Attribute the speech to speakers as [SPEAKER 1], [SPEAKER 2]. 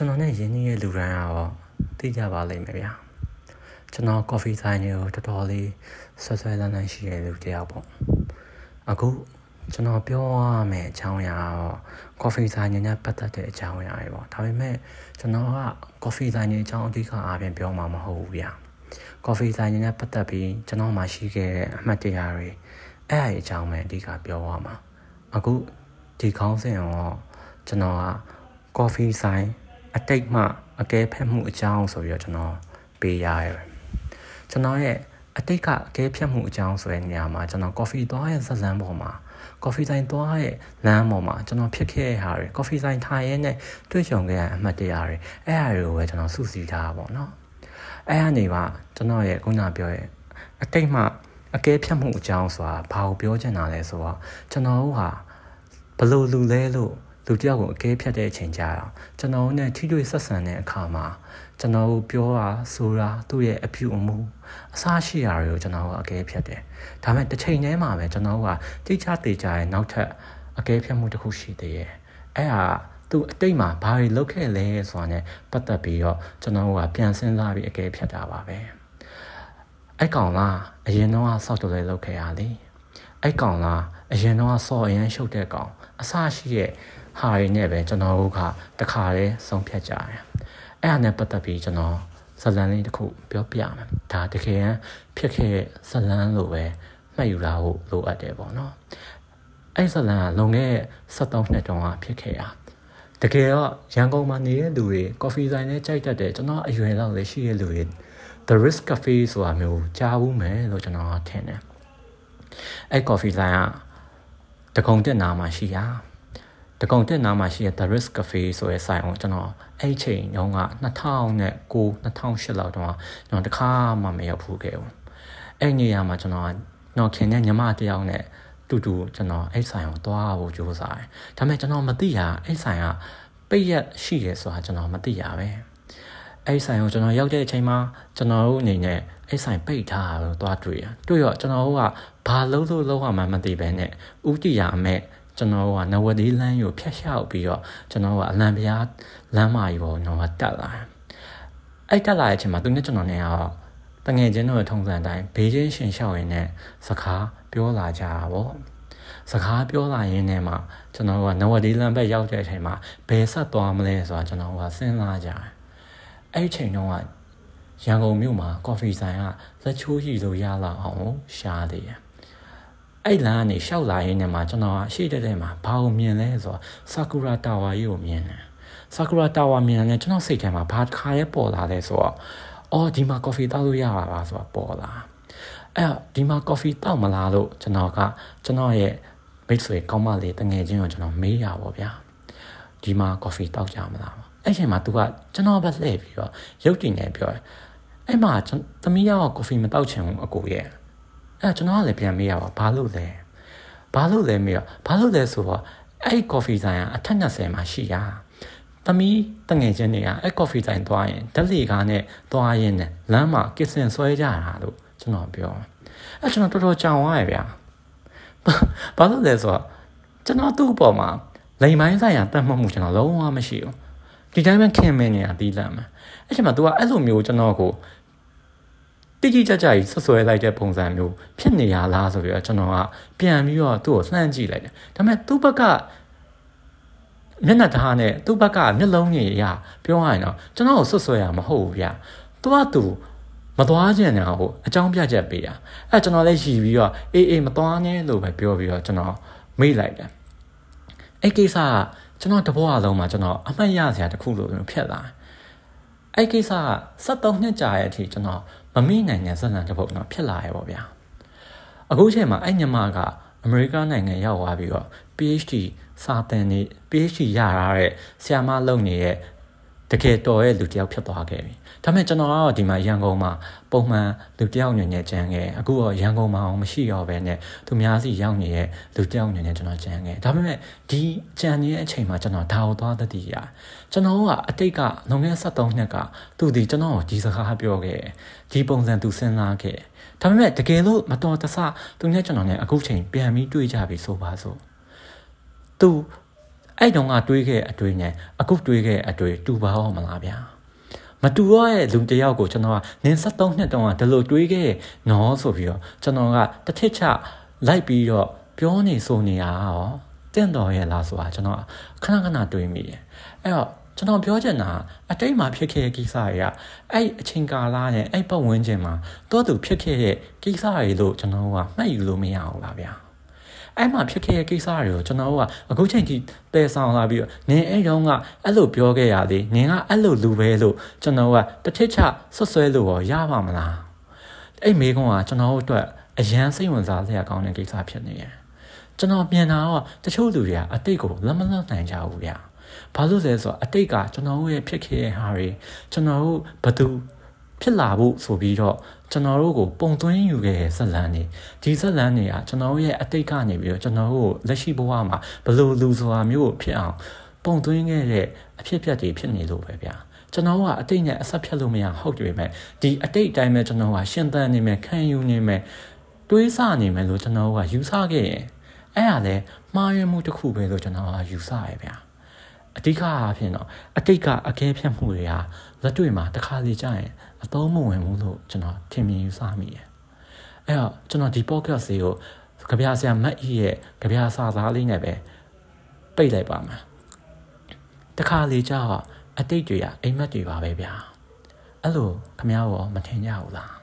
[SPEAKER 1] ကျွန်တော်နဲ့ရင်းနှီးရဲ့လူရန်ကတော့သိကြပါလိမ့်မယ်ဗျာကျွန်တော်ကော်ဖီဆိုင်ကိုတော်တော်လေးဆွဆွဲလန်းလန်းရှိတဲ့လူတယောက်ပေါ့အခုကျွန်တော်ပြောရမယ်အကြောင်းအရာတော့ကော်ဖီဆိုင်နဲ့ပတ်သက်တဲ့အကြောင်းအရာတွေပေါ့ဒါပေမဲ့ကျွန်တော်ကကော်ဖီဆိုင်နဲ့အကြောင်းအဓိကအားဖြင့်ပြောမှာမဟုတ်ဘူးဗျာကော်ဖီဆိုင်နဲ့ပတ်သက်ပြီးကျွန်တော်မှရှိခဲ့တဲ့အမှတ်တရတွေအဲ့အကြောင်းပဲအဓိကပြောရမှာအခုဒီခေါင်းစဉ်တော့ကျွန်တော်ကကော်ဖီဆိုင် အတိတ်မှအကဲဖက်မှုအကြောင်းဆိုပြီးတော့ကျွန်တော်ပေးရတယ်ကျွန်တော်ရဲ့အတိတ်ကအကဲဖြတ်မှုအကြောင်းဆိုတဲ့နေရာမှာကျွန်တော်ကော်ဖီသွားရဲ့ဇက်လန်းပေါ်မှာကော်ဖီဆိုင်သွားရဲ့လမ်းပေါ်မှာကျွန်တော်ဖြစ်ခဲ့တဲ့ဟာတွေကော်ဖီဆိုင်ထိုင်ရဲနဲ့တွေ့ကြုံခဲ့တဲ့အမှတ်တရတွေအဲ့အရာတွေကိုပဲကျွန်တော်စုစည်းထားတာပေါ့နော်အဲ့အနေမှာကျွန်တော်ရဲ့ခုနပြောရဲ့အတိတ်မှအကဲဖြတ်မှုအကြောင်းဆိုတာဘာကိုပြောချင်တာလဲဆိုတော့ကျွန်တော်တို့ဟာဘလို့လူလဲလို့ လူတယောက်ကိုအကဲဖြတ်တဲ့အချိန်ကြာတော့ကျွန်တော်နဲ့ထိတွေ့ဆက်ဆံတဲ့အခါမှာကျွန်တော်တို့ပြောတာဆိုတာသူ့ရဲ့အပြုအမူအစားရှိတာတွေကိုကျွန်တော်ကအကဲဖြတ်တယ်။ဒါပေမဲ့တစ်ချိန်တည်းမှာပဲကျွန်တော်ကတိကျတေချာရဲ့နောက်ထပ်အကဲဖြတ်မှုတစ်ခုရှိသေးတယ်။အဲ့ဟာသူအတိတ်မှာဘာတွေလုပ်ခဲ့လဲဆိုတာနဲ့ပတ်သက်ပြီးတော့ကျွန်တော်ကပြန်စဉ်းစားပြီးအကဲဖြတ်တာပါပဲ။အဲ့ကောင်လားအရင်တော့ဆောက်တော်လေးလုပ်ခဲ့ရလေ။အဲ့ကောင်လားအရင်တော့ဆော့အရင်ရှုပ်တဲ့ကောင်အစရှိရဲ့ ဟာတွေနဲ့ပဲကျွန်တော်တို့ကတခါတည်းဆုံးဖြတ်ကြတယ်အဲ့ဒါနဲ့ပတ်သက်ပြီးကျွန်တော်ဇလန်လေးတစ်ခုပြောပြမယ်ဒါတကယ်ဖြစ်ခဲ့ဇလန်လို့ပဲမှတ်ယူလာဖို့လိုအပ်တယ်ပေါ့နော်အဲ့ဇလန်ကလွန်ခဲ့73နှစ်တုန်းကဖြစ်ခဲ့တာတကယ်တော့ရန်ကုန်မှာနေတဲ့လူတွေကော်ဖီဆိုင်နဲ့ကြိုက်တတ်တယ်ကျွန်တော်အရွယ်လောက်လည်းရှိတဲ့လူတွေ The Risk Cafe ဆိုတာမျိုးကြားဘူးမယ်လို့ကျွန်တော်ထင်တယ်အဲ့ကော်ဖီဆိုင်ကတကုံတက်နာမှာရှိတာ တကုံတက်နားမှာရှိတဲ့ The Risk Cafe ဆိုတဲ့ဆိုင်ကိုကျွန်တော်အဲ့ချိန်တုန်းက2009 2008လောက်တုန်းကကျွန်တော်တခါမှမရောက်ဘူးခဲ့ဘူးအဲ့နေရာမှာကျွန်တော်တော့ခင်တဲ့ညီမတယောက်နဲ့တူတူကျွန်တော်အဲ့ဆိုင်ကိုသွားဖို့ကြိုးစားတယ်ဒါပေမဲ့ကျွန်တော်မသိရအဲ့ဆိုင်ကပိတ်ရက်ရှိတယ်ဆိုတာကျွန်တော်မသိရပဲအဲ့ဆိုင်ကိုကျွန်တော်ရောက်တဲ့အချိန်မှာကျွန်တော်တို့အနေနဲ့အဲ့ဆိုင်ပိတ်ထားတာလို့သွားတွေ့ရတွေ့တော့ကျွန်တော်တို့ကဘာလို့လို့လောက်မှမသိပဲနဲ့ဥတီရအမဲ့ ကျွန်တော်ကနဝဒီလမ်းကိုဖျက်လျှောက်ပြီးတော့ကျွန်တော်ကအလံပြားလမ်းမကြီးပေါ်တော့တက်လာအဲ့တက်လာတဲ့အချိန်မှာသူနဲ့ကျွန်တော်နဲ့ကတော့တငယ်ချင်းတို့ရဲ့ထုံးစံအတိုင်းဘေးချင်းရှင်လျှောက်ရင်းနဲ့စကားပြောလာကြတာပေါ့စကားပြောလာရင်းနဲ့မှကျွန်တော်ကနဝဒီလမ်းဘက်ရောက်တဲ့အချိန်မှာဘယ်ဆက်သွားမလဲဆိုတာကျွန်တော်ကစဉ်းစားကြတယ်အဲ့ဒီချိန်တုန်းကရန်ကုန်မြို့မှာကော်ဖီဆိုင်ကလက်ချိုးရှိလို့ရလာအောင်ရှားသေးတယ် အဲ့လမ်းကနေရှောက်လာရင်းနဲ့မှကျွန်တော်အရှိတဲ့တဲ့မှာဘာကိုမြင်လဲဆိုတော့ဆာကူရာတာဝါကြီးကိုမြင်တယ်ဆာကူရာတာဝါမြင်တယ်ကျွန်တော်စိတ်ထဲမှာဘာတစ်ခါရဲပေါ်လာလဲဆိုတော့အော်ဒီမှာကော်ဖီတောက်လို့ရပါလားဆိုတော့ပေါ်လာအဲ့ဒီမှာကော်ဖီတောက်မလားလို့ကျွန်တော်ကကျွန်တော်ရဲ့မိတ်ဆွေကောင်းမလေးတငယ်ချင်းကိုကျွန်တော်မေးရပါဗျာဒီမှာကော်ဖီတောက်ကြမလားအဲ့ချိန်မှာ तू ကကျွန်တော်ပဲလှည့်ပြီးတော့ရုပ်တည်နေပြောတယ်အဲ့မှာသမီးရောကော်ဖီမတောက်ချင်ဘူးအကိုရဲ့ အဲ့ကျွန်တော်ကလည်းပြန်မေးရပါဘာလို့လဲဘာလို့လဲမေးတော့ဘာလို့လဲဆိုတော့အဲ့ကော်ဖီဆိုင်ကအထက်20မှာရှိတာသမီးတငယ်ချင်းတွေကအဲ့ကော်ဖီဆိုင်သွားရင်ဓာတ်လေကားနဲ့သွားရင်နဲ့လမ်းမှာကစ်စင်ဆွဲကြတာလို့ကျွန်တော်ပြောအဲ့ကျွန်တော်တော်တော်ကြောင်သွားရဗျာဘာလို့လဲဆိုတော့ကျွန်တော်သူ့အပေါ်မှာလိမ်မိုင်းဆိုင်ရာတတ်မှတ်မှုကျွန်တော်လုံးဝမရှိဘူးဒီတိုင်းပဲခင်မင်းနေတာတီးလန့်မှာအဲ့ချိန်မှာ तू ကအဲ့လိုမျိုးကျွန်တော်ကို တိတိကျကျကြီးဆွဆွဲလိုက်တဲ့ပုံစံမျိုးဖြစ်နေရလားဆိုပြီးတော့ကျွန်တော်ကပြန်ပြီးတော့သူ့ကိုလှမ်းကြည့်လိုက်တယ်ဒါပေမဲ့သူ့ဘက်ကမျက်နှာသားနဲ့သူ့ဘက်ကမျက်လုံးကြီးရပြောရရင်တော့ကျွန်တော်ကိုဆွဆွဲရမဟုတ်ဘူးဗျာသူကသူမသွားခြင်းနဲ့ဟိုအကြောင်းပြချက်ပေးတာအဲကျွန်တော်လည်းရည်ပြီးတော့အေးအေးမသွားနဲ့လို့ပဲပြောပြီးတော့ကျွန်တော်မေ့လိုက်တယ်အဲ့ကိစ္စကကျွန်တော်တဘောအလုံးမှာကျွန်တော်အမှတ်ရစရာတခုလိုမျိုးဖြစ်လာအဲ့ကိစ္စက73နှစ်ကြာရဲ့အထိကျွန်တော် မမိနိုင်တဲ့ဇက်လန်တစ်ပုဒ်တော့ဖြစ်လာရဲ့ပေါ့ဗျာအခုချိန်မှာအဲ့ညမကအမေရိကန်နိုင်ငံရောက်သွားပြီးတော့ PhD စာသင်နေ PhD ရရတဲ့ဆရာမလုပ်နေတဲ့ တကယ်တော်ရဲ့လူတစ်ယောက်ဖြစ်သွားခဲ့ပြီဒါပေမဲ့ကျွန်တော်ကတော့ဒီမှာရန်ကုန်မှာပုံမှန်လူတစ်ယောက်ညနေကျန်းခဲ့အခုတော့ရန်ကုန်မှာအောင်မရှိတော့ဘဲနဲ့သူများစီရောက်နေတဲ့လူတစ်ယောက်ညနေကျွန်တော်ကျန်းခဲ့ဒါပေမဲ့ဒီကျန်းနေတဲ့အချိန်မှာကျွန်တော်ဒါကိုသွားသတိရကျွန်တော်ကအတိတ်ကလွန်ခဲ့73နှစ်ကသူဒီကျွန်တော်ကိုဒီစကားပြောခဲ့ဒီပုံစံသူစဉ်းစားခဲ့ဒါပေမဲ့တကယ်လို့မတော်တဆသူနဲ့ကျွန်တော်နဲ့အခုချိန်ပြန်ပြီးတွေ့ကြပြီဆိုပါစို့သူ အဲ့တုန်းကတွေးခဲ့အတွေ့နဲ့အခုတွေးခဲ့အတွေ့တူပါအောင်မလားဗျာမတူရတဲ့လူတယောက်ကိုကျွန်တော်ကနင်း73နှစ်တုန်းကဒီလိုတွေးခဲ့နော်ဆိုပြီးတော့ကျွန်တော်ကတစ်ထစ်ချလိုက်ပြီးတော့ပြောနေဆိုနေရရောတင့်တော်ရဲ့လားဆိုတာကျွန်တော်ခဏခဏတွေးမိတယ်အဲ့တော့ကျွန်တော်ပြောချင်တာအတိတ်မှာဖြစ်ခဲ့တဲ့ကိစ္စတွေကအဲ့အချိန်ကာလနဲ့အဲ့ပတ်ဝန်းကျင်မှာတော့သူဖြစ်ခဲ့တဲ့ကိစ္စတွေလို့ကျွန်တော်ကမှတ်ယူလို့မရအောင်ပါဗျာ အဲ့မှာဖြစ်ခဲ့တဲ့ကိစ္စတွေကိုကျွန်တော်ကအခုချိန်ထိတည်ဆောင်လာပြီးတော့နင်အဲ့တော့ကအဲ့လိုပြောခဲ့ရသေးနင်ကအဲ့လိုလူပဲလို့ကျွန်တော်ကတစ်ထစ်ချဆွဆွဲလို့ရောရပါမလားအဲ့မေကုန်းကကျွန်တော်တို့အတွက်အရန်စိတ်ဝင်စားစရာကောင်းတဲ့ကိစ္စဖြစ်နေတယ်ကျွန်တော်ပြန်လာတော့တချို့လူတွေကအတိတ်ကိုလက်မလွတ်နိုင်ကြဘူးဗျာဘာလို့လဲဆိုတော့အတိတ်ကကျွန်တော်တို့ရဲ့ဖြစ်ခဲ့တဲ့ဟာတွေကျွန်တော်တို့ဘသူ ဖြစ်လာဖို့ဆိုပြီးတော့ကျွန်တော်တို့ကိုပုံသွင်းယူခဲ့တဲ့ဇက်လန်းတွေဒီဇက်လန်းတွေကကျွန်တော်တို့ရဲ့အတိတ်ကနေပြီးတော့ကျွန်တော်တို့လက်ရှိဘဝမှာဘလို့လူဆိုတာမျိုးဖြစ်အောင်ပုံသွင်းခဲ့တဲ့အဖြစ်အပျက်တွေဖြစ်နေလို့ပဲဗျာကျွန်တော်ကအတိတ်နဲ့အဆက်ဖြတ်လို့မရဟုတ်တယ်ပဲဒီအတိတ်အတိုင်းပဲကျွန်တော်ကရှင်းသန်နေမယ်ခံယူနေမယ်တွေးဆနေမယ်လို့ကျွန်တော်ကယူဆခဲ့ရင်အဲ့ဒါလဲမှားယွင်းမှုတစ်ခုပဲလို့ကျွန်တော်ကယူဆရဗျာ အဓိကအားဖြင့်တော့အတိတ်ကအကဲဖြတ်မှုတွေဟာလက်တွေ့မှာတစ်ခါလေကြာရင်အသုံးမဝင်ဘူးလို့ကျွန်တော်ထင်မြင်ယူဆမိတယ်အဲ့တော့ကျွန်တော်ဒီ podcast လေးကိုကြပြဆရာမတ်ဤရဲ့ကြပြစာသားလေးနဲ့ပဲပိတ်လိုက်ပါမယ်တခါလေကြာအတိတ်တွေကအိမ်မက်တွေပါပဲဗျာအဲ့လိုခမ ्या ရောမထင်ကြဘူးလား